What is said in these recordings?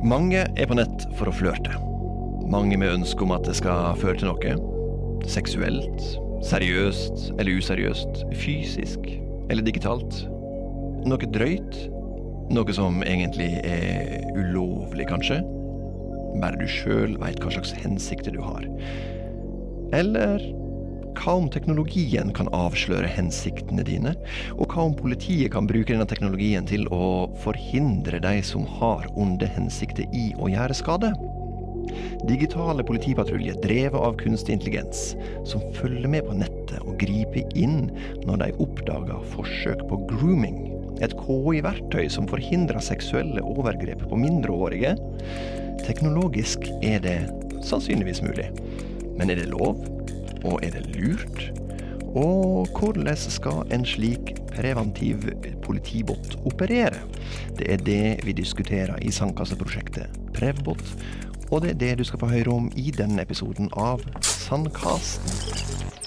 Mange er på nett for å flørte. Mange med ønske om at det skal føre til noe. Seksuelt, seriøst eller useriøst, fysisk eller digitalt. Noe drøyt. Noe som egentlig er ulovlig, kanskje. Bare du sjøl veit hva slags hensikter du har. Eller hva om teknologien kan avsløre hensiktene dine? Og hva om politiet kan bruke denne teknologien til å forhindre de som har onde hensikter i å gjøre skade? Digitale politipatruljer drevet av kunstig intelligens, som følger med på nettet og griper inn når de oppdager forsøk på grooming. Et KI-verktøy som forhindrer seksuelle overgrep på mindreårige. Teknologisk er det sannsynligvis mulig. Men er det lov? Og er det lurt? Og hvordan skal en slik preventiv politibot operere? Det er det vi diskuterer i Sandkasseprosjektet Prevbot, og det er det du skal få høre om i denne episoden av Sandkasten.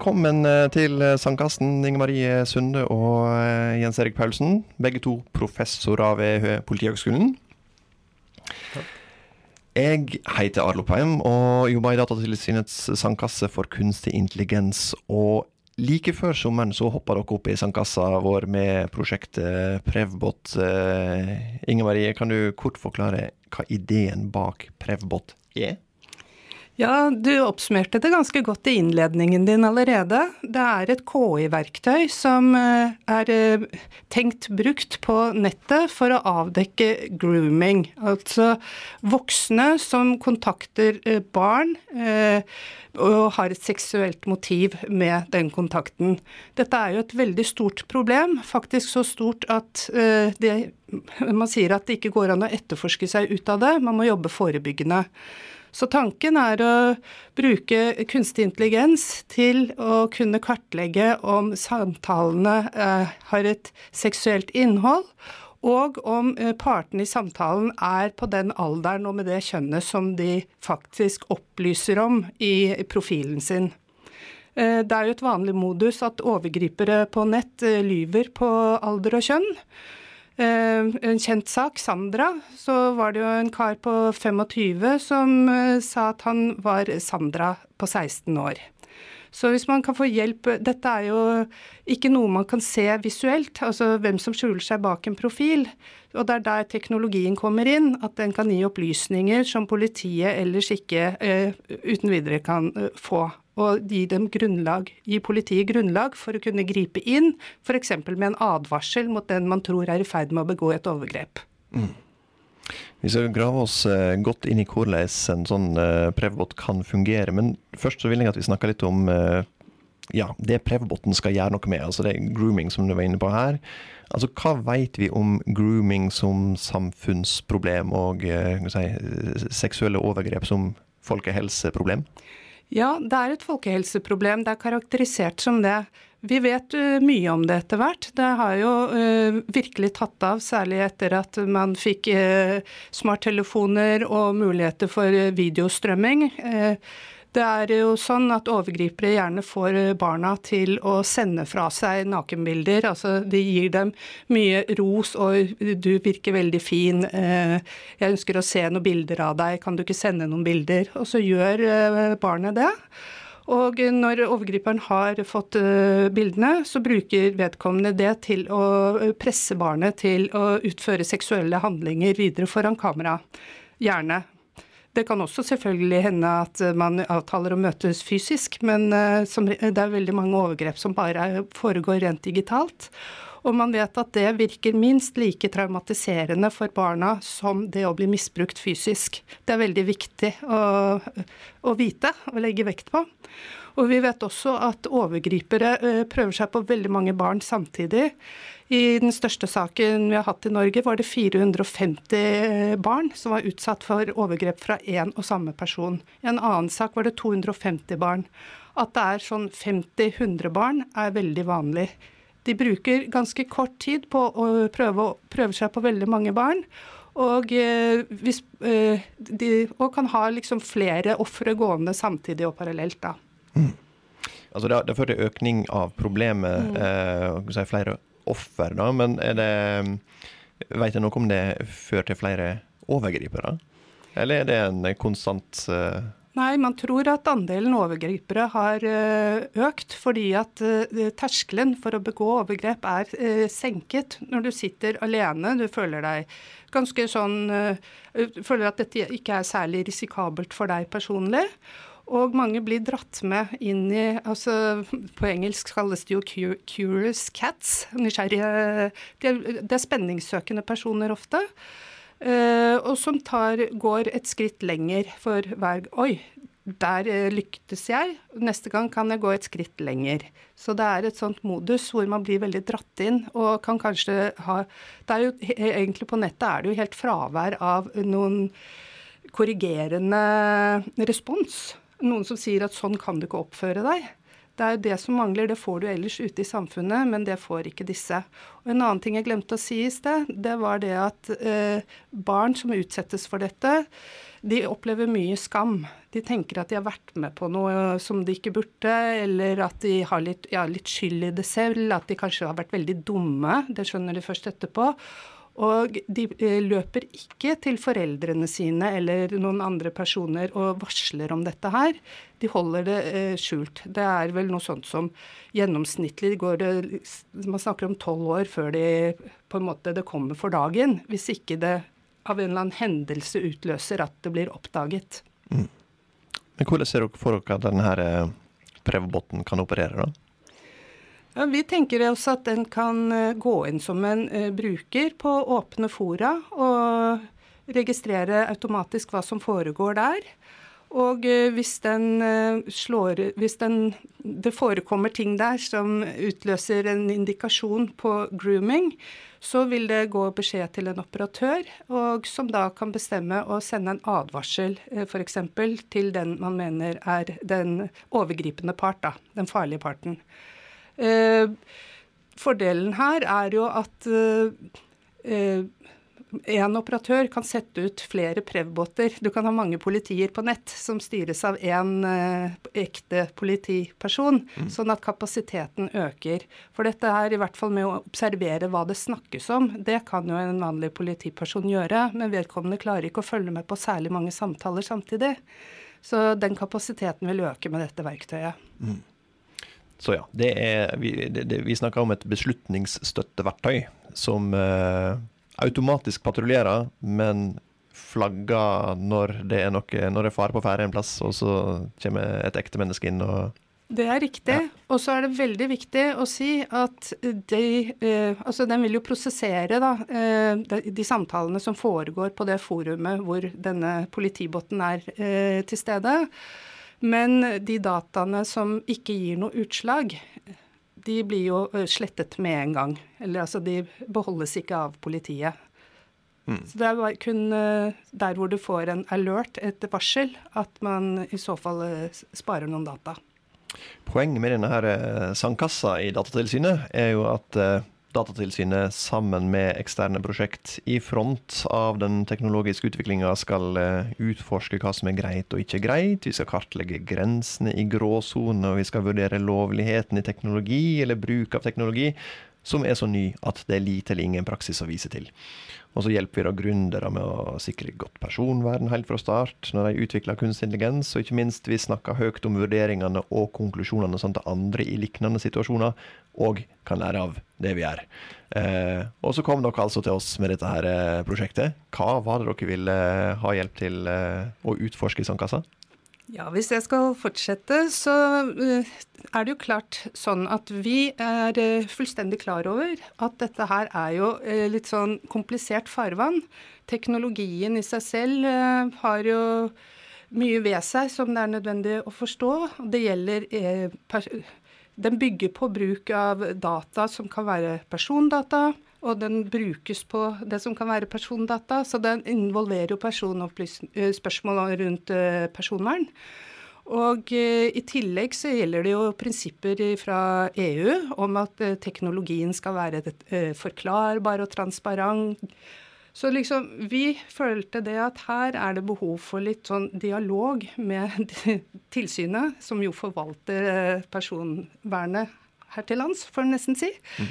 Velkommen eh, til Sandkassen, Inge Marie Sunde og eh, Jens Erik Paulsen. Begge to professorer ved Politihøgskolen. Jeg heter Arlo Peim og jobber i Datatilsynets sandkasse for kunstig intelligens. Og like før sommeren så hoppa dere opp i sandkassa vår med prosjektet Prevbot. Inge Marie, kan du kort forklare hva ideen bak Prevbot er? Ja, du oppsummerte det ganske godt i innledningen din allerede. Det er et KI-verktøy som eh, er eh, tenkt brukt på nettet for å avdekke grooming. Altså voksne som kontakter eh, barn og har et seksuelt motiv med den kontakten. Dette er jo et veldig stort problem, faktisk så stort at det, man sier at det ikke går an å etterforske seg ut av det, man må jobbe forebyggende. Så tanken er å bruke kunstig intelligens til å kunne kartlegge om samtalene eh, har et seksuelt innhold, og om eh, partene i samtalen er på den alderen og med det kjønnet som de faktisk opplyser om i profilen sin. Eh, det er jo et vanlig modus at overgripere på nett lyver på alder og kjønn. Eh, en kjent sak, Sandra, så var det jo en kar på 25 som eh, sa at han var Sandra på 16 år. Så hvis man kan få hjelp Dette er jo ikke noe man kan se visuelt, altså hvem som skjuler seg bak en profil. Og det er der teknologien kommer inn, at den kan gi opplysninger som politiet ellers ikke uh, uten videre kan uh, få og gi dem grunnlag, gi politiet grunnlag for å kunne gripe inn, f.eks. med en advarsel mot den man tror er i ferd med å begå et overgrep. Mm. Vi skal grave oss uh, godt inn i hvordan en sånn uh, Prevbot kan fungere. Men først så vil jeg at vi snakker litt om uh, ja, det Prevboten skal gjøre noe med. Altså det grooming som du var inne på her. Altså Hva vet vi om grooming som samfunnsproblem og si, seksuelle overgrep som folkehelseproblem? Ja, det er et folkehelseproblem. Det er karakterisert som det. Vi vet uh, mye om det etter hvert. Det har jo uh, virkelig tatt av, særlig etter at man fikk uh, smarttelefoner og muligheter for videostrømming. Det er jo sånn at overgripere gjerne får barna til å sende fra seg nakenbilder. Altså de gir dem mye ros og 'du virker veldig fin', 'jeg ønsker å se noen bilder av deg, kan du ikke sende noen bilder'? Og så gjør eh, barnet det. Og når overgriperen har fått bildene, så bruker vedkommende det til å presse barnet til å utføre seksuelle handlinger videre foran kamera. Gjerne det kan også selvfølgelig hende at man avtaler å møtes fysisk, men som, det er veldig mange overgrep som bare foregår rent digitalt. Og man vet at det virker minst like traumatiserende for barna som det å bli misbrukt fysisk. Det er veldig viktig å, å vite og legge vekt på. Og vi vet også at overgripere eh, prøver seg på veldig mange barn samtidig. I den største saken vi har hatt i Norge, var det 450 eh, barn som var utsatt for overgrep fra én og samme person. I en annen sak var det 250 barn. At det er sånn 50-100 barn, er veldig vanlig. De bruker ganske kort tid på å prøve, prøve seg på veldig mange barn. Og, eh, hvis, eh, de, og kan ha liksom flere ofre gående samtidig og parallelt. da. Mm. Altså det, det fører til økning av problemet, mm. eh, flere offer, da, men er det Vet jeg noe om det fører til flere overgripere? Eller er det en konstant uh... Nei, man tror at andelen overgripere har uh, økt fordi at uh, terskelen for å begå overgrep er senket. Når du sitter alene, du føler deg ganske sånn Føler at dette ikke er særlig risikabelt for deg personlig. Og mange blir dratt med inn i altså På engelsk kalles det jo curious cats. Nysgjerrige Det er spenningssøkende personer ofte. Uh, og som tar, går et skritt lenger for hver Oi, der uh, lyktes jeg. Neste gang kan jeg gå et skritt lenger. Så det er et sånt modus hvor man blir veldig dratt inn og kan kanskje ha Det er jo egentlig på nettet er det jo helt fravær av noen korrigerende respons noen som sier at sånn kan du ikke oppføre deg. Det er jo det som mangler. Det får du ellers ute i samfunnet, men det får ikke disse. Og En annen ting jeg glemte å si i sted, det var det at eh, barn som utsettes for dette, de opplever mye skam. De tenker at de har vært med på noe som de ikke burde, eller at de har litt, ja, litt skyld i det selv, at de kanskje har vært veldig dumme. Det skjønner de først etterpå. Og de eh, løper ikke til foreldrene sine eller noen andre personer og varsler om dette her. De holder det eh, skjult. Det er vel noe sånt som gjennomsnittlig går det Man snakker om tolv år før de, måte, det kommer for dagen. Hvis ikke det av en eller annen hendelse utløser at det blir oppdaget. Mm. Men Hvordan ser dere for dere at denne prøvebåten kan operere? da? Ja, vi tenker oss at den kan eh, gå inn som en uh, bruker på åpne fora og registrere automatisk hva som foregår der. Og uh, hvis den slår Hvis den, det forekommer ting der som utløser en indikasjon på grooming, så vil det gå beskjed til en operatør, og som da kan bestemme å sende en advarsel f.eks. til den man mener er den overgripende part, da, den farlige parten. Eh, fordelen her er jo at eh, en operatør kan sette ut flere Prev-båter. Du kan ha mange politier på nett som styres av én eh, ekte politiperson, mm. sånn at kapasiteten øker. For dette her, i hvert fall med å observere hva det snakkes om, det kan jo en vanlig politiperson gjøre, men vedkommende klarer ikke å følge med på særlig mange samtaler samtidig. Så den kapasiteten vil øke med dette verktøyet. Mm. Så ja, det er, vi, det, vi snakker om et beslutningsstøtteverktøy som eh, automatisk patruljerer, men flagger når det er noe, når det er fare på ferde en plass, og så kommer et ekte menneske inn og det er riktig. Ja. Og så er det veldig viktig å si at de eh, Altså, den vil jo prosessere da, eh, de, de, samtalene som foregår på det forumet hvor denne politibåten er eh, til stede. Men de dataene som ikke gir noe utslag, de blir jo slettet med en gang. Eller altså, de beholdes ikke av politiet. Mm. Så det er kun der hvor du får en alert, et varsel, at man i så fall sparer noen data. Poenget med denne her sandkassa i Datatilsynet er jo at Datatilsynet sammen med eksterne prosjekt i front av den teknologiske utviklinga skal eh, utforske hva som er greit og ikke greit. Vi skal kartlegge grensene i gråsone, og vi skal vurdere lovligheten i teknologi eller bruk av teknologi som er så ny at det er lite eller ingen praksis å vise til. Og så hjelper vi da gründere med å sikre godt personvern helt fra start når de utvikler kunstig intelligens, og ikke minst vi snakker høyt om vurderingene og konklusjonene sånn at andre i lignende situasjoner òg kan lære av det vi gjør. Eh, og så kom dere altså til oss med dette her eh, prosjektet. Hva var det dere ville ha hjelp til eh, å utforske i Sandkassa? Ja, Hvis jeg skal fortsette, så eh, er det jo klart sånn at vi er eh, fullstendig klar over at dette her er jo eh, litt sånn komplisert farvann. Teknologien i seg selv har jo mye ved seg som det er nødvendig å forstå. Det gjelder Den bygger på bruk av data som kan være persondata, og den brukes på det som kan være persondata. Så den involverer jo spørsmål rundt personvern. Og i tillegg så gjelder det jo prinsipper fra EU om at teknologien skal være forklarbar og transparent så liksom, vi følte det at her er det behov for litt sånn dialog med tilsynet, som jo forvalter eh, personvernet her til lands, får en nesten si. Mm.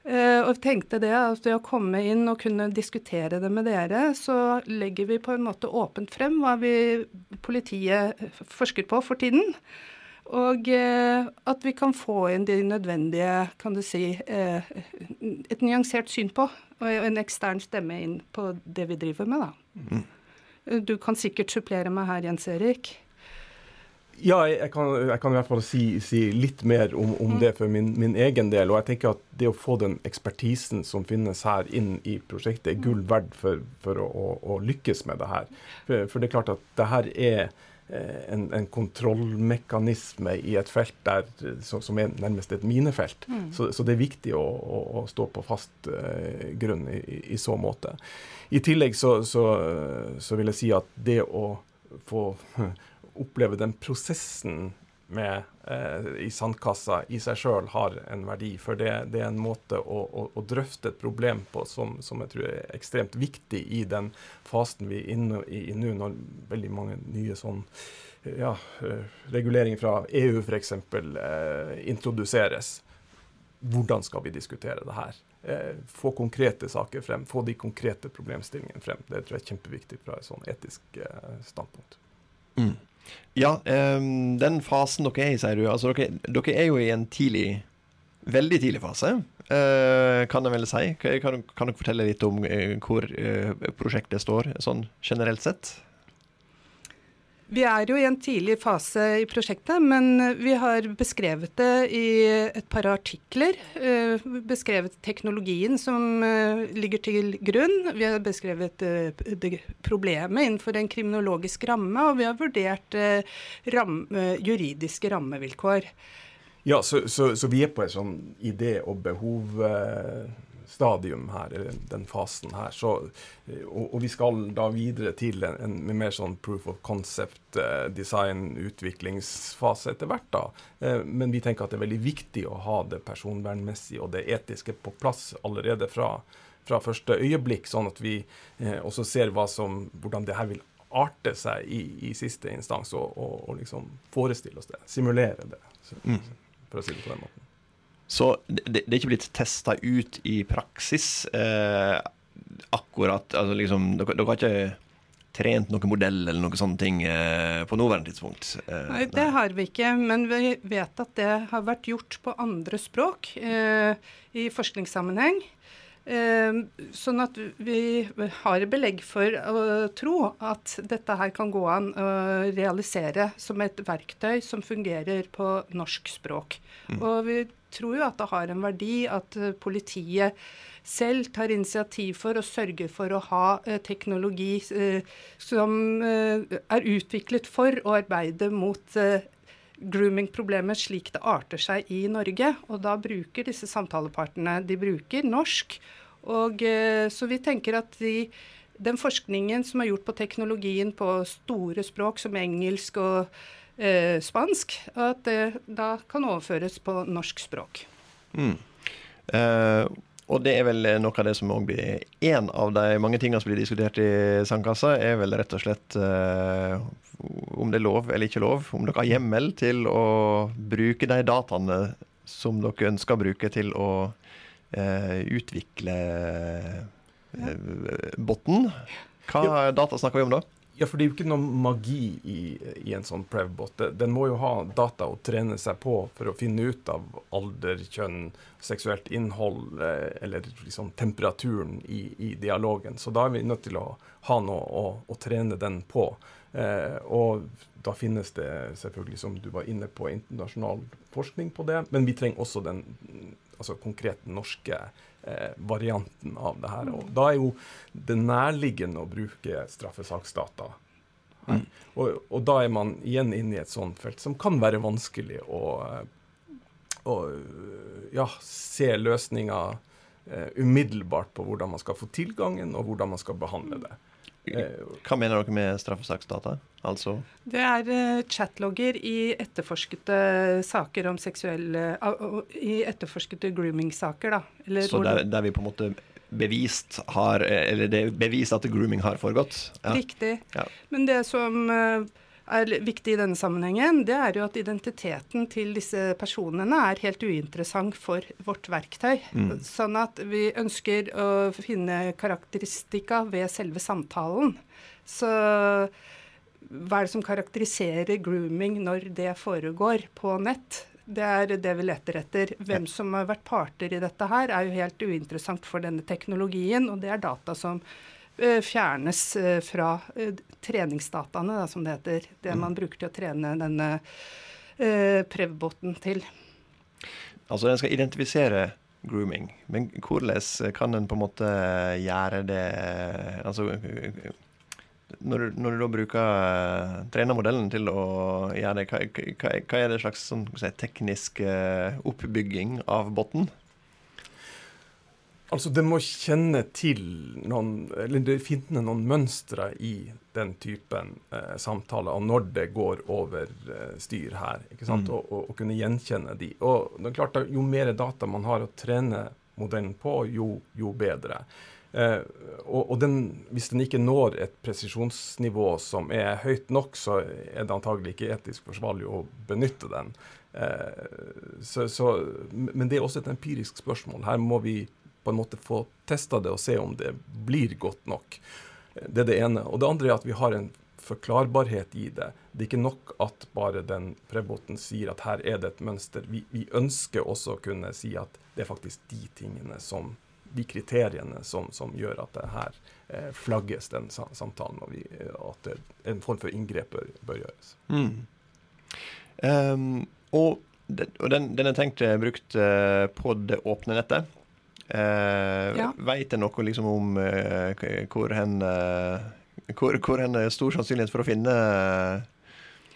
Uh, og tenkte det at ved å komme inn og kunne diskutere det med dere, så legger vi på en måte åpent frem hva vi politiet forsker på for tiden. Og eh, at vi kan få inn de nødvendige, kan du si, eh, et nyansert syn på. Og en ekstern stemme inn på det vi driver med, da. Mm. Du kan sikkert supplere meg her, Jens Erik. Ja, jeg kan, jeg kan, i hvert fall si, si litt mer om, om mm. det for min, min, egen del. Og jeg tenker at det å få den ekspertisen som finnes her inn i prosjektet, er gull verdt for, for å, å, å, lykkes med det her. For, for, det er klart at det her er Eh, en, en, kontrollmekanisme i et felt der, som er nærmest et minefelt. Mm. Så, så, det er viktig å, å stå på fast uh, grunn i, i, så måte. I tillegg så, så, så, vil jeg si at det å få oppleve den prosessen med eh, i sandkassa i seg sjøl har en verdi. For det, det er en måte å, å, å, drøfte et problem på som, som, jeg tror er ekstremt viktig i den fasen vi er inne i, nå, når veldig mange nye sånn ja, eh, reguleringer fra EU f.eks. Eh, introduseres. Hvordan skal vi diskutere det her? Eh, få konkrete saker frem, få de konkrete problemstillingene frem. Det tror jeg er kjempeviktig fra et sånn etisk eh, standpunkt. Mm. Ja, um, den fasen dere er i, sier du. Altså, dere, dere, er jo i en tidlig Veldig tidlig fase, uh, kan jeg vel si. Kan, kan, dere fortelle litt om uh, hvor uh, prosjektet står, sånn generelt sett? Vi er jo i en tidlig fase i prosjektet, men vi har beskrevet det i et par artikler. Eh, beskrevet teknologien som eh, ligger til grunn. Vi har beskrevet eh, problemet innenfor en kriminologisk ramme, og vi har vurdert ram, juridiske rammevilkår. Ja, så, så, så, vi er på en sånn idé og behov stadium her, eller den fasen her. Så, eh, og, og, vi skal da videre til en, en mer sånn proof of concept, eh, design, utviklingsfase etter hvert. da. Eh, men vi tenker at det er veldig viktig å ha det personvernmessige og det etiske på plass allerede fra, fra første øyeblikk, sånn at vi eh, også ser som, hvordan det her vil arte seg i, i siste instans, og, og, og, liksom forestille oss det. Simulere det, mm. for å si det på den måten. Så det, det, er ikke blitt testa ut i praksis eh, akkurat altså liksom, dere, dere, har ikke trent noen modell eller noen sånne ting eh, på nåværende tidspunkt? Eh, nei, det har vi ikke, men vi vet at det har vært gjort på andre språk eh, i forskningssammenheng. Eh, sånn at vi har belegg for å tro at dette her kan gå an å realisere som et verktøy som fungerer på norsk språk. Mm. Og vi tror jo at det har en verdi at eh, politiet selv tar initiativ for og sørger for å ha eh, teknologi som er utviklet for å arbeide mot grooming-problemet slik det arter seg i Norge. Og da bruker disse samtalepartene de bruker norsk. Og eh, Så vi tenker at de, den forskningen som er gjort på teknologien på store språk som engelsk og eh, spansk, at det da kan overføres på norsk språk. Mm. Eh, og det er vel noe av det som òg blir En av de mange tingene som blir diskutert i Sandkassa, er vel rett og slett eh, om det er lov eller ikke lov. Om dere har hjemmel til å bruke de dataene som dere ønsker å bruke til å uh, utvikle eh, botten. Hva data snakker vi om da? Ja, for det er jo ikke noe magi i, i en sånn Prevbot. Den må jo ha data å trene seg på for å finne ut av alder, kjønn, seksuelt innhold eh, eller liksom temperaturen i, i, dialogen. Så da er vi nødt til å ha noe å, å trene den på. Eh, og da finnes det selvfølgelig, som du var inne på, internasjonal forskning på det. Men vi trenger også den altså konkrete norske eh, varianten av det her. Og da er jo det nærliggende å bruke straffesaksdata Mm. Og, og, da er man igjen inne i et sånt felt som kan være vanskelig å, å ja, se løsninger uh, umiddelbart på hvordan man skal få tilgangen, og hvordan man skal behandle det. Hva mener dere med straffesaksdata? Altså? Det er uh, chatlogger i etterforskede saker om seksuelle uh, I etterforskede grooming-saker, da. Eller Så der, der, vi på en måte bevist har Eller det er bevist at grooming har foregått? Ja. Riktig. Ja. Men det som uh, er viktig i denne sammenhengen, det er jo at identiteten til disse personene er helt uinteressant for vårt verktøy. Mm. Sånn at vi ønsker å finne karakteristika ved selve samtalen. Så hva er det som karakteriserer grooming når det foregår på nett? Det er det vi leter etter. Hvem som har vært parter i dette her, er jo helt uinteressant for denne teknologien, og det er data som fjernes eh, fra eh, treningsdataene, da, som det heter. Det man bruker til å trene denne Prevboten til. Altså den skal identifisere grooming, men hvordan kan den på en måte gjøre det Altså når, når du da bruker trenermodellen til å gjøre det, hva, hva, hva er det slags sånn, si, teknisk oppbygging av botten? Altså, det må kjenne til noen Eller det finne noen mønstre i den typen eh, samtaler, og når det går over eh, styr her. ikke sant? Mm. Og, og, og, kunne gjenkjenne de. Og det er klart Jo mer data man har å trene modellen på, jo, jo bedre. Eh, og, og den, hvis den ikke når et presisjonsnivå som er høyt nok, så er det antagelig ikke etisk forsvarlig å benytte den. Eh, så, så, men det er også et empirisk spørsmål. Her må vi på en måte få testa det og se om det blir godt nok. Det er det ene. Og det andre er at vi har en forklarbarhet i det. Det er ikke nok at bare den preboten sier at her er det et mønster. Vi, vi, ønsker også å kunne si at det er faktisk de tingene som de kriteriene som, som gjør at det her eh, flagges den samtalen, og vi, at det, en form for inngrep bør, bør gjøres. Mm. Um, og, den, den, er tenkt eh, brukt uh, på det åpne nettet. Eh, ja. Veit en noe liksom om eh, hvor hen eh, hvor, hvor hen er stor sannsynlighet for å finne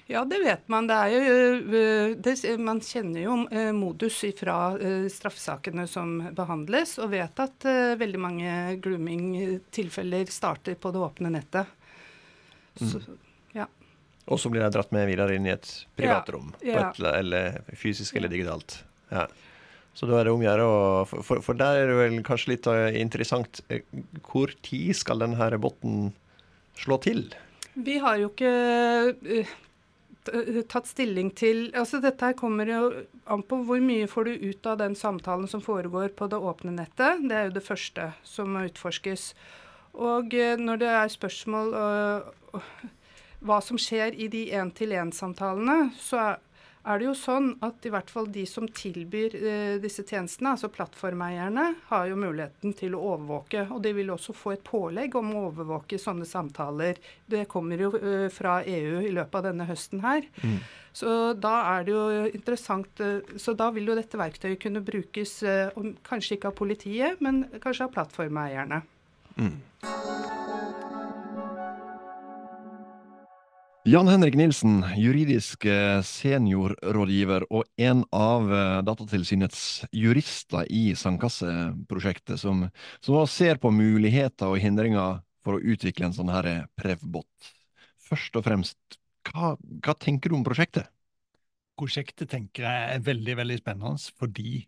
ja, det vet man. Det er jo, det, man kjenner jo modus fra straffesakene som behandles, og vet at veldig mange grooming-tilfeller starter på det åpne nettet. Så, mm. ja. Og så blir de dratt med videre inn i et privatrom, ja, ja. eller fysisk eller digitalt. Ja. Så da er det om å gjøre for, for, der er det vel kanskje litt eh, interessant. Eh, hvor tid skal denne botten slå til? Vi har jo ikke uh, tatt stilling til altså Dette her kommer jo an på hvor mye får du ut av den samtalen som foregår på det åpne nettet. Det er jo det første som må utforskes. Og når det er spørsmål uh, hva som skjer i de én-til-én-samtalene, så er er det jo sånn at i hvert fall de som tilbyr eh, disse tjenestene, altså plattformeierne, har jo muligheten til å overvåke. Og de vil også få et pålegg om å overvåke sånne samtaler. Det kommer jo eh, fra EU i løpet av denne høsten her. Mm. Så da er det jo interessant eh, Så da vil jo dette verktøyet kunne brukes eh, kanskje ikke av politiet, men kanskje av plattformeierne. Mm. Jan Henrik Nilsen, juridisk eh, seniorrådgiver og en av eh, Datatilsynets jurister i Sandkasseprosjektet, som, som ser på muligheter og hindringer for å utvikle en sånn her eh, Prevbot. Først og fremst, hva, hva, tenker du om prosjektet? Prosjektet tenker jeg er veldig veldig spennende, fordi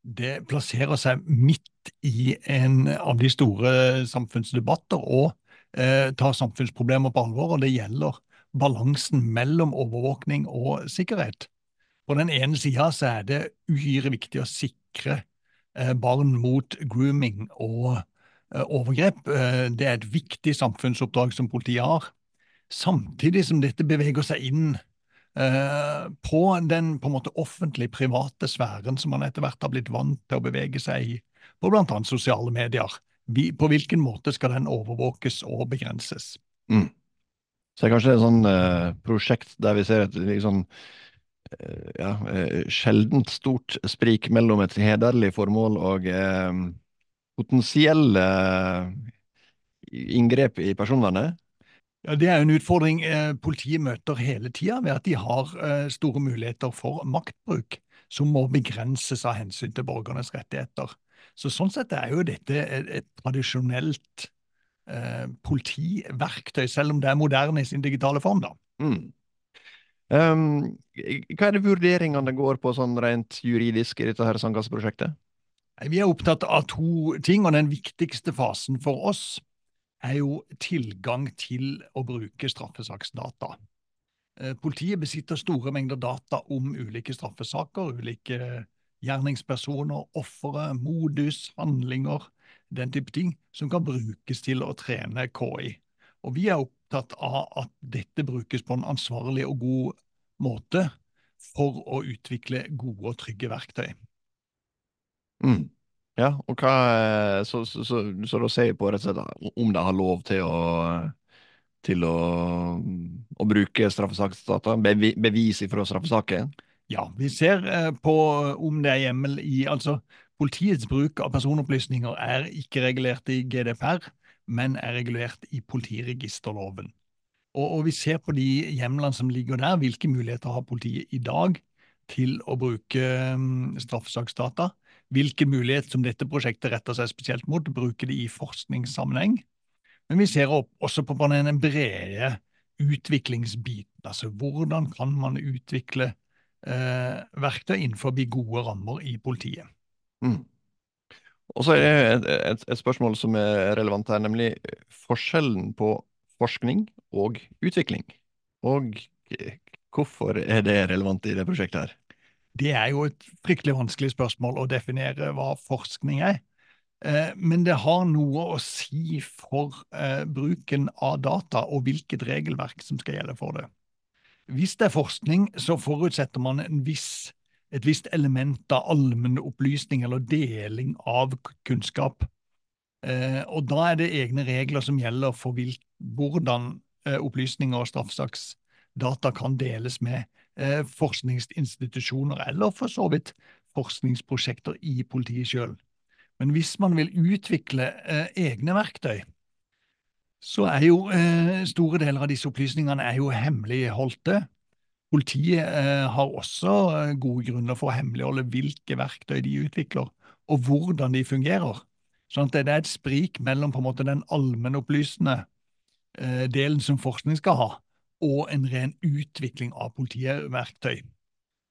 det plasserer seg midt i en av de store samfunnsdebatter og eh, tar samfunnsproblemer på alvor. og det gjelder balansen mellom overvåkning og sikkerhet. På den ene sida er det uhyre viktig å sikre eh, barn mot grooming og eh, overgrep. Eh, det er et viktig samfunnsoppdrag som politiet har. Samtidig som dette beveger seg inn på den på en måte offentlig-private sfæren som man etter hvert har blitt vant til å bevege seg i, på bl.a. sosiale medier. på hvilken måte skal den overvåkes og begrenses? Mm. Så det er kanskje et sånn uh, prosjekt der vi ser et liksom, uh, ja, uh, sjeldent stort sprik mellom et hederlig formål og potensielle inngrep i personvernet. Ja, Det er jo en utfordring politiet møter hele tida, ved at de har store muligheter for maktbruk som må begrenses av hensyn til borgernes rettigheter. Så Sånn sett er jo dette et, et tradisjonelt eh, politiverktøy, selv om det er moderne i sin digitale form. da. Mm. Um, hva er det vurderingene går på sånn rent juridisk i dette her sandkasseprosjektet? Vi er opptatt av to ting, og den viktigste fasen for oss er jo tilgang til å bruke straffesaksdata. Eh, politiet besitter store mengder data om ulike straffesaker, ulike gjerningspersoner, ofre, modus, handlinger, den type ting, som kan brukes til å trene KI. Og Vi er opptatt av at dette brukes på en ansvarlig og god måte for å utvikle gode og trygge verktøy. Mm. Ja, og hva Så, så, så, så da ser jeg på rett og slett om de har lov til å til å, å bruke straffesaksdata? Bevi, bevis fra straffesaken? Ja, vi ser eh, på om det er hjemmel i Altså, politiets bruk av personopplysninger er ikke regulert i GDPR, men er regulert i politiregisterloven. Og, og vi ser på de hjemlene som ligger der, hvilke muligheter har politiet i dag til å bruke um, straffesaksdata? hvilken mulighet som dette prosjektet retter seg spesielt mot, bruke det i forskningssammenheng. Men vi ser også på den brede utviklingsbiten. Altså hvordan kan man utvikle eh, verktøy innenfor gode rammer i politiet. Mm. Og så er det et, et, et, spørsmål som er relevant her, nemlig forskjellen på forskning og utvikling. Og hvorfor er det relevant i det prosjektet her? Det er jo et fryktelig vanskelig spørsmål å definere hva forskning er. Eh, men det har noe å si for eh, bruken av data og hvilket regelverk som skal gjelde for det. Hvis det er forskning, så forutsetter man en viss, et visst element av allmennopplysning eller deling av kunnskap. Eh, og da er det egne regler som gjelder for hvordan opplysninger og straffesaksdata kan deles med eh, forskningsinstitusjoner, eller for så vidt forskningsprosjekter i politiet sjøl. Men hvis man vil utvikle eh, egne verktøy, så er jo eh, store deler av disse opplysningene er jo hemmeligholdte. Politiet eh, har også eh, gode grunner for å hemmeligholde hvilke verktøy de utvikler, og hvordan de fungerer. Sånn at det er et sprik mellom på en måte den allmennopplysende eh, delen som forskning skal ha, og en ren utvikling av politiverktøy.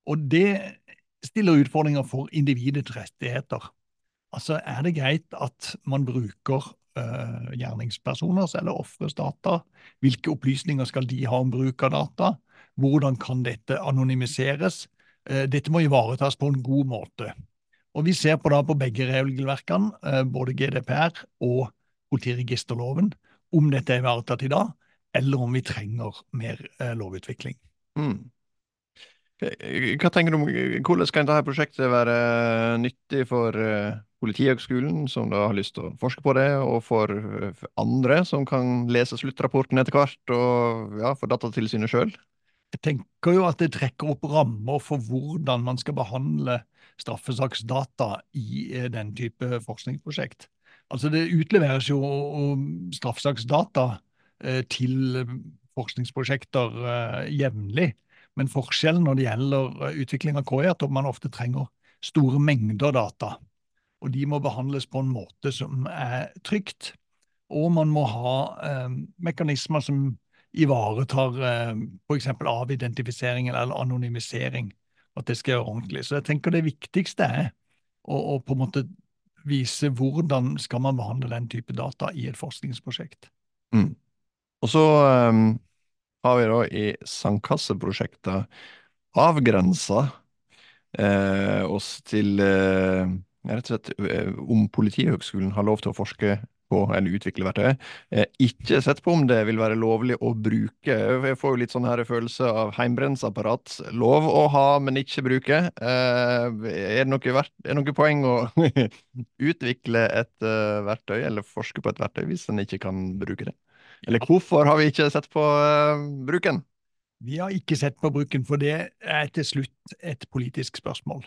Og det stiller utfordringer for individets rettigheter. Altså, Er det greit at man bruker uh, gjerningspersoners eller ofres data? Hvilke opplysninger skal de ha om bruk av data? Hvordan kan dette anonymiseres? Uh, dette må ivaretas på en god måte. Og Vi ser på, da på begge regelverkene, uh, både GDPR og politiregisterloven, om dette er ivaretatt i dag, eller om vi trenger mer eh, lovutvikling. Mm. Hva tenker du om, Hvordan kan dette prosjektet være nyttig for Politihøgskolen, som da har lyst til å forske på det, og for andre som kan lese sluttrapporten etter hvert, og ja, for Datatilsynet sjøl? Jeg tenker jo at det trekker opp rammer for hvordan man skal behandle straffesaksdata i uh, den type forskningsprosjekt. Altså Det utleveres jo straffesaksdata Eh, til forskningsprosjekter eh, jevnlig. Men forskjellen når det gjelder eh, utvikling av KI, er at man ofte trenger store mengder data. Og de må behandles på en måte som er trygt. Og man må ha eh, mekanismer som ivaretar eh, f.eks. avidentifisering eller anonymisering. At det skal gjøre ordentlig. Så jeg tenker det viktigste er å, å på en måte vise hvordan skal man behandle den type data i et forskningsprosjekt. Mm. Og så um, har vi da i sandkasseprosjektet avgrensa eh, oss til eh, rett og slett eh, om Politihøgskolen har lov til å forske på en utvikle verktøy. Eh, ikke sett på om det vil være lovlig å bruke. Jeg får jo litt sånn her følelse av heimbrensapparat. Lov å ha, men ikke bruke. Eh, er, det noe verdt, er det noe poeng å utvikle et uh, verktøy, eller forske på et verktøy, hvis en ikke kan bruke det? Eller hvorfor har vi ikke sett på bruken? Vi har ikke sett på bruken, for det er til slutt et politisk spørsmål.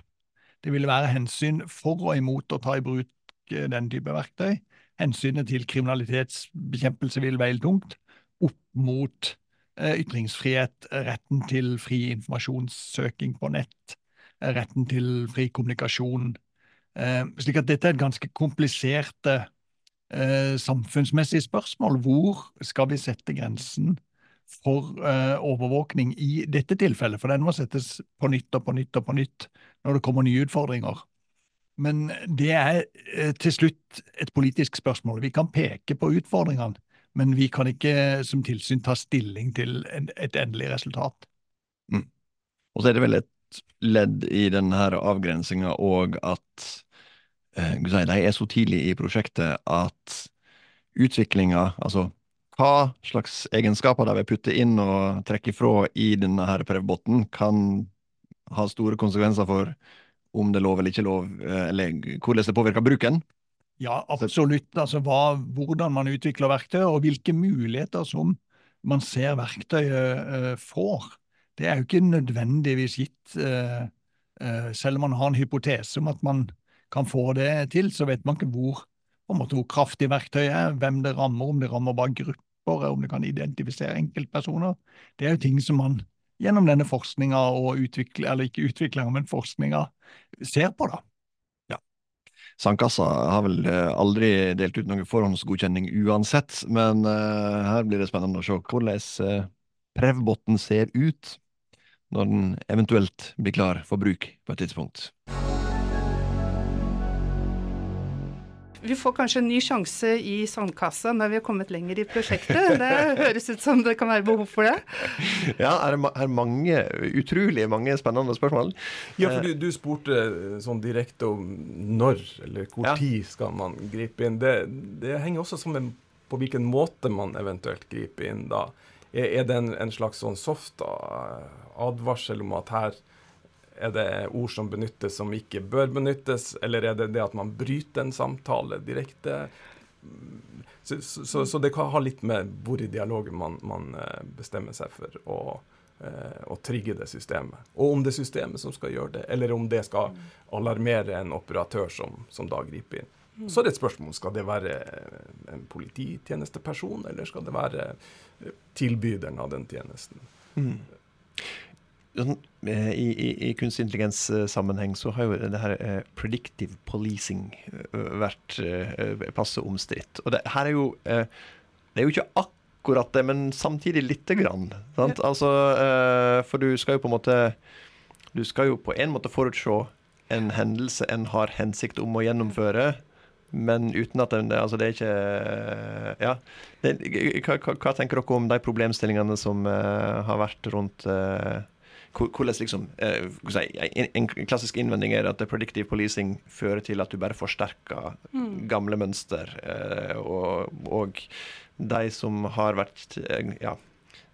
Det vil være hensyn for og imot å ta i bruk eh, den type verktøy. Hensynet til kriminalitetsbekjempelse vil veie tungt, opp mot eh, ytringsfrihet, retten til fri informasjonssøking på nett, retten til fri kommunikasjon. Slik at dette er et ganske kompliserte samfunnsmessige spørsmål. Hvor skal vi sette grensen for overvåkning i dette tilfellet? For den må settes på nytt og på nytt og på nytt når det kommer nye utfordringer. Men det er eh, til slutt et politisk spørsmål. Vi kan peke på utfordringene, men vi kan ikke som tilsyn ta stilling til et endelig resultat. Mm. Og så er det vel et ledd i denne avgrensinga òg at eh, de er så tidlig i prosjektet at utviklinga, altså hva slags egenskaper de vil putte inn og trekke ifra i denne prøvebåten, kan ha store konsekvenser for om det er lov eller ikke lov, eh, eller hvordan det påvirker bruken? Ja, absolutt. Altså hva, hvordan man utvikler verktøy, og hvilke muligheter som man ser verktøyet uh, får. Det er jo ikke nødvendigvis gitt. Uh, selv om man har en hypotese om at man kan få det til, så vet man ikke hvor, måte, hvor kraftig verktøyet er, hvem det rammer, om det rammer bare grupper, om det kan identifisere enkeltpersoner. Det er jo ting som man gjennom denne forskninga og utvikle, eller ikke utviklinga, men forskninga ser på, da. Sandkassa har vel eh, aldri delt ut noen forhåndsgodkjenning uansett, men uh, her blir det spennende å se hvordan uh, Prevbotten ser ut når den eventuelt blir klar for bruk på et tidspunkt. Vi får kanskje en ny sjanse i Sandkassa når vi har kommet lenger i prosjektet. Det høres ut som det kan være behov for det. Ja, er det er mange, utrolig mange spennende spørsmål. Ja, for du, du spurte sånn direkte om når eller hvor ja. tid skal man gripe inn. Det, det henger også sammen på hvilken måte man eventuelt griper inn da. Er, er det en, en slags sånn soft advarsel om at her er det ord som benyttes som ikke bør benyttes, eller er det det at man bryter en samtale direkte? Så, så, så det kan ha litt med hvor i dialogen man, man eh, bestemmer seg for å, eh, å, trigge det systemet. Og om det er systemet som skal gjøre det, eller om det skal alarmere en operatør som, som da griper inn. Så er det et spørsmål skal det være en polititjenesteperson, eller skal det være tilbyderen av den tjenesten. Mm. Eh, I, i, i kunstig intelligens-sammenheng så har jo det her eh, predictive policing eh, vært eh, passe omstridt. Og det her er jo eh, Det er jo ikke akkurat det, men samtidig lite grann. Sant? Altså, eh, for du skal jo på en måte Du skal jo på en måte forutse en hendelse en har hensikt om å gjennomføre. Men uten at det, altså det er ikke Ja. Det, hva, hva, hva, tenker dere om de problemstillingene som har vært rundt hvordan liksom eh, en, klassisk innvending er at predictive policing fører til at du bare forsterker mm. gamle mønster. Eh, og, og, de som har vært eh, ja,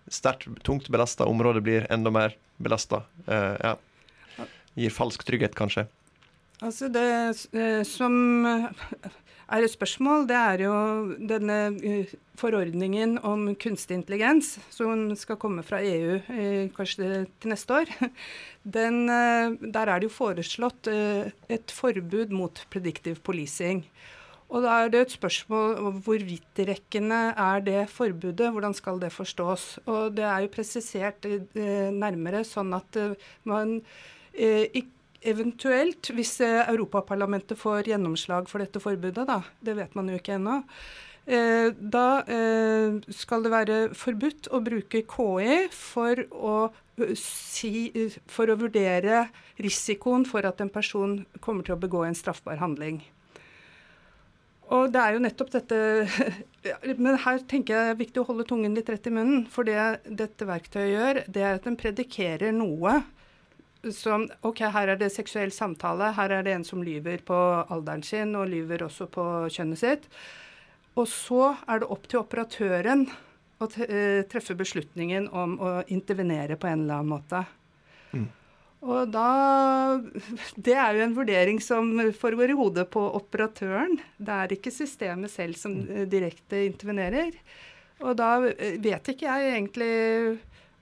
sterkt tungt belasta områder, blir enda mer belasta. Ja. Gir falsk trygghet, kanskje. Altså det som er et spørsmål, det er jo denne uh, forordningen om kunstig intelligens som skal komme fra EU uh, kanskje til neste år. Den, uh, der er det jo foreslått et forbud mot predictive policing. Og da er det et spørsmål hvor vidtrekkende er det forbudet, hvordan skal det forstås. Og det er jo presisert nærmere sånn at man ikke eventuelt, hvis eh, Europaparlamentet får gjennomslag for dette forbudet, da, det vet man jo ikke ennå, eh, da eh, skal det være forbudt å bruke KI for å, si, for å vurdere risikoen for at en person kommer til å begå en straffbar handling. Og det er jo nettopp dette Men her tenker jeg det er viktig å holde tungen litt rett i munnen. For det dette verktøyet gjør, det er at den predikerer noe som OK, her er det seksuell samtale. Her er det en som lyver på alderen sin, og lyver også på kjønnet sitt. Og så er det opp til operatøren å eh, treffe beslutningen om å intervenere på en eller annen måte. Mm. Og da Det er jo en vurdering som foregår i hodet på operatøren. Det er ikke systemet selv som mm. direkte intervenerer. Og da eh, vet ikke jeg egentlig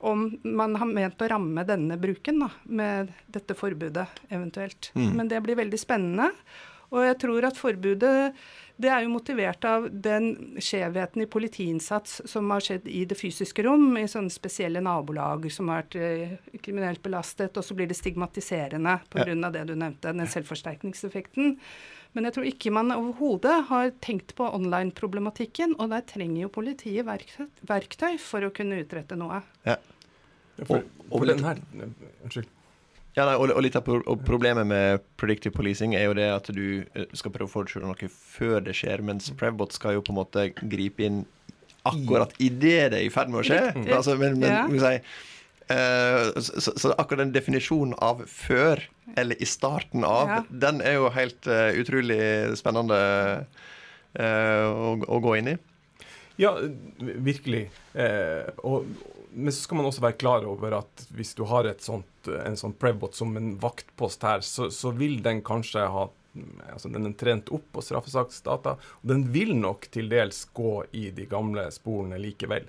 om man har ment å ramme denne bruken da, med dette forbudet eventuelt. Mm. Men det blir veldig spennende. Og jeg tror at forbudet det er jo motivert av den skjevheten i politiinnsats som har skjedd i det fysiske rom, i sånne spesielle nabolag som har vært eh, kriminelt belastet, og så blir det stigmatiserende pga. Ja. det du nevnte, den selvforsterkningseffekten. Men jeg tror ikke man overhodet har tenkt på online-problematikken, og der trenger jo politiet verktøy, verktøy for å kunne utrette noe. Ja. For, for den her, Unnskyld. Ja, nei, og, og, litt av problemet med predictive policing er jo det at du eh, skal prøve å forutse noe før det skjer, mens Prevbot skal jo på en måte gripe inn akkurat idet det er i ferd med å skje. Altså, men, men ja. si, uh, så, så, akkurat den definisjonen av før, eller i starten av, ja. den er jo helt uh, utrolig spennende uh, å, å, gå inn i. Ja, virkelig. og men så skal man også være klar over at hvis du har sånt, en sånn Prevbot som en vaktpost her, så, så, vil den kanskje ha altså Den er trent opp på straffesaksdata, og den vil nok til dels gå i de gamle sporene likevel.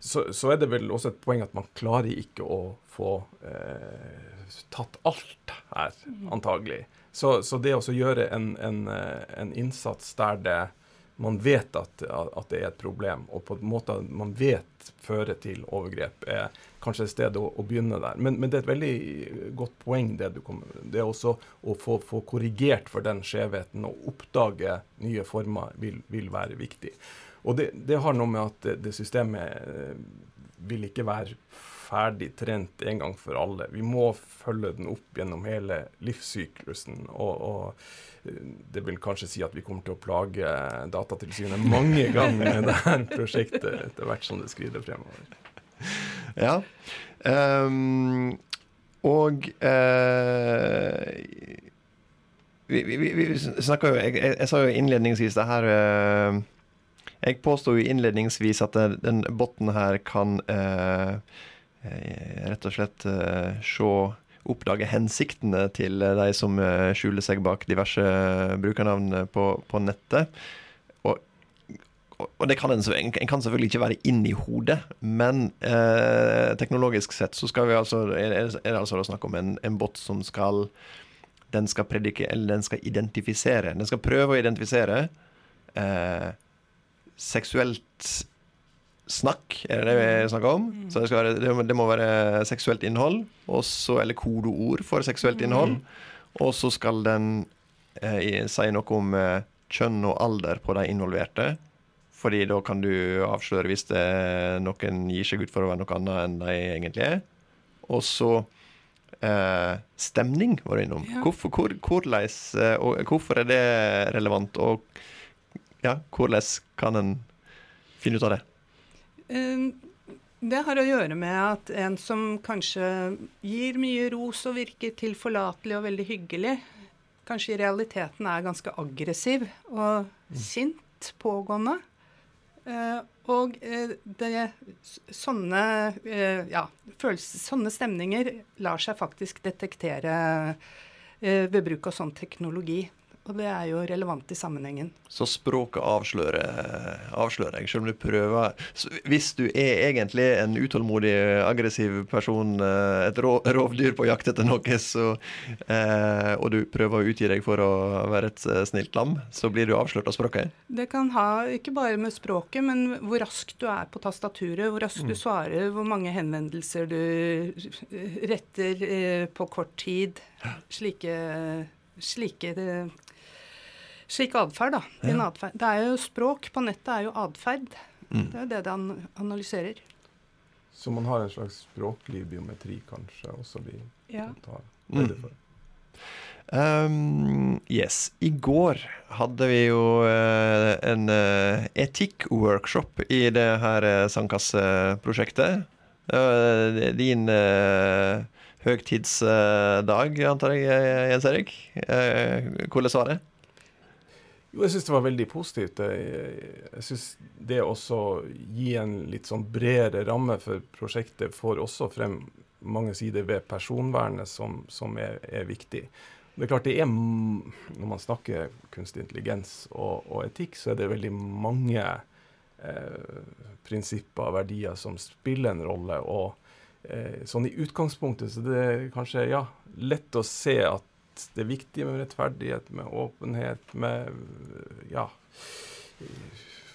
Så, så er det vel også et poeng at man klarer ikke å få eh, tatt alt her, antagelig. Så, så det å gjøre en, en, eh, en innsats der det man vet at, at, det er et problem, og på en måte man vet fører til overgrep, er kanskje et sted å, å begynne der. Men, men, det er et veldig godt poeng, det du kommer med. Det er også å få, få korrigert for den skjevheten og oppdage nye former vil, vil være viktig. Og det, det, har noe med at det, systemet eh, vil ikke være ferdig trent en gang for alle. Vi må følge den opp gjennom hele livssyklusen. og, og det vil kanskje si at vi kommer til å plage Datatilsynet mange ganger med dette prosjektet etter hvert som det skrider fremover. Ja. Um, og uh, vi, vi, vi, snakka jo jeg, jeg, jeg, sa jo innledningsvis det her uh, Jeg påsto innledningsvis at den botten her kan uh, rett og slett se oppdage hensiktene til de som eh, skjuler seg bak diverse eh, brukernavn på, på nettet. Og, og det kan en, en, kan selvfølgelig ikke være inn i hodet, men eh, teknologisk sett så skal vi altså, er, det altså snakk om en, en bot som skal den skal predike, eller den skal identifisere. Den skal prøve å identifisere eh, seksuelt snakk, er det det vi snakker om. Mm. Så det, være, det, må være seksuelt innhold, også, eller kodeord for seksuelt mm. innhold. Og så skal den eh, si noe om eh, kjønn og alder på de involverte. Fordi da kan du avsløre hvis det, noen gir seg ut for å være noe annet enn de egentlig er. Og så eh, stemning var du innom. Ja. Hvorfor, hvor, hvorleis, eh, og hvorfor er det relevant? Og ja, hvordan kan en finne ut av det? Ehm, det har å gjøre med at en som kanskje gir mye ros og virker tilforlatelig og veldig hyggelig, kanskje i realiteten er ganske aggressiv og mm. sint pågående. Uh, og uh, det, sånne, uh, ja, følelses, sånne stemninger lar seg faktisk detektere ved bruk av sånn teknologi. Og det er jo relevant i sammenhengen. Så språket avslører, avslører jeg, selv om du prøver Hvis du er egentlig en utålmodig, aggressiv person, eh, et rovdyr på jakt etter noe, så, eh, og du prøver å utgi deg for å være et eh, snilt lam, så blir du avslørt av språket? Det kan ha ikke bare med språket, men hvor raskt du er på tastaturet, hvor raskt mm. du svarer, hvor mange henvendelser du retter eh, på kort tid. Slike slike slik atferd, da. Din ja. atferd. Det er jo språk på nettet er jo atferd. Mm. Det er jo det det analyserer. Så man har en slags språklig biometri, kanskje, også vi ja. tar høyde for? Um, yes. I går hadde vi jo uh, en uh, etikkworkshop i det her uh, sandkasseprosjektet. Uh, din uh, høgtidsdag, antar jeg, Jens Erik. hvordan var det? Jo, jeg syns det var veldig positivt. Jeg, syns det også gi en litt sånn bredere ramme for prosjektet får også frem mange sider ved personvernet som, som er, er, viktig. Det er klart det er, Når man snakker kunstig intelligens og, og etikk, så er det veldig mange eh, prinsipper og verdier som spiller en rolle. og eh, sånn I utgangspunktet så det er kanskje ja, lett å se at det viktige med rettferdighet, med åpenhet, med ja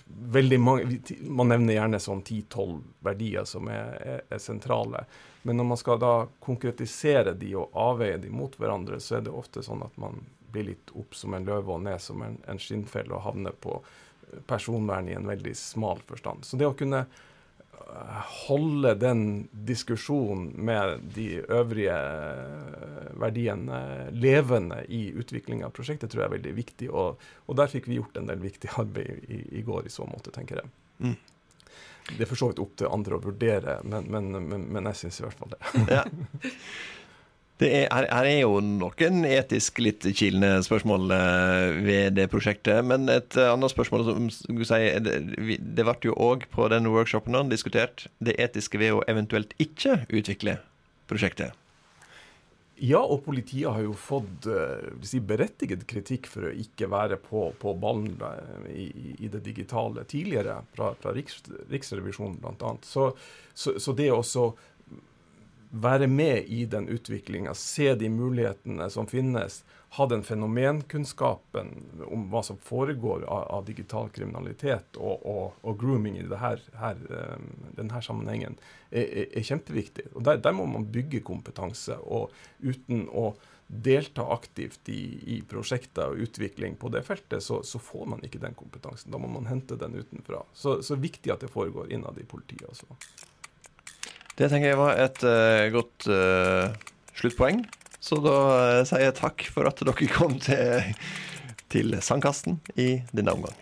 veldig mange, Man nevner gjerne sånn 10-12 verdier som er, er, er, sentrale. Men når man skal da konkretisere de og avveie de mot hverandre, så er det ofte sånn at man blir litt opp som en løve og ned som en, en skinnfelle og havner på personvern i en veldig smal forstand. Så det å kunne holde den diskusjonen med de øvrige eh, verdiene levende i utviklinga av prosjektet, tror jeg er veldig viktig. Og, og, der fikk vi gjort en del viktig arbeid i, i går i så måte, tenker jeg. Mm. Det er for så vidt opp til andre å vurdere, men, men, men, men jeg syns i hvert fall det. ja. Det er, her, er jo noen etisk litt kilende spørsmål eh, ved det prosjektet. Men et eh, annet spørsmål som sier, det, det ble jo òg på denne workshopen diskutert det etiske ved å eventuelt ikke utvikle prosjektet. Ja, og politiet har jo fått uh, si, berettiget kritikk for å ikke være på, på ballen i, i, det digitale tidligere, fra, fra Riks, Riksrevisjonen bl.a. Så, så, så det også være med i den utviklinga, se de mulighetene som finnes, ha den fenomenkunnskapen om hva som foregår av, av digital kriminalitet og, og, og, grooming i her, her, um, denne sammenhengen, er, er kjempeviktig. Og der, der, må man bygge kompetanse. Og uten å delta aktivt i, i prosjekter og utvikling på det feltet, så, så, får man ikke den kompetansen. Da må man hente den utenfra. Så, så viktig at det foregår innad i politiet. også. Det tenker jeg var et uh, godt uh, sluttpoeng. Så da uh, sier jeg takk for at dere kom til, til Sandkasten i denne omgang.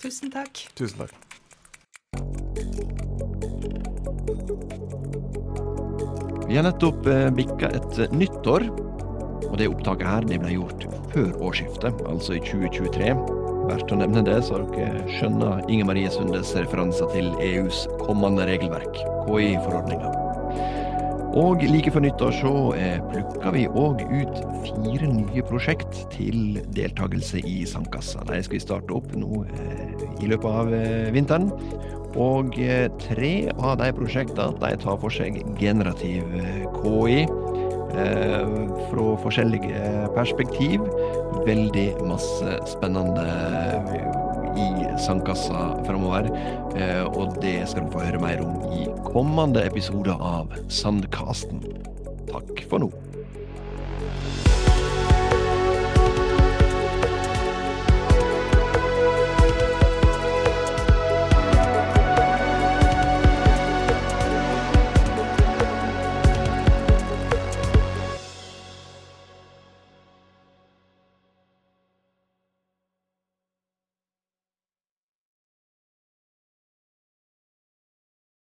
Tusen takk. Tusen takk. Vi har nettopp bikka et nyttår, og det opptaket her det ble gjort før årsskiftet, altså i 2023. Verdt å nevne det, så dere skjønner Inger Marie Sundes referanser til EUs kommende regelverk, KI-forordninga. Og like før nyttår så eh, plukka vi òg ut fire nye prosjekt til deltakelse i Sandkassa. De skal vi starte opp nå eh, i løpet av eh, vinteren. Og tre av de prosjektene de tar for seg generativ KI. Fra forskjellige perspektiv. Veldig masse spennende i sandkassa framover. Eh, og det skal du få høre mer om i kommende episode av Sandkasten. Takk for nå.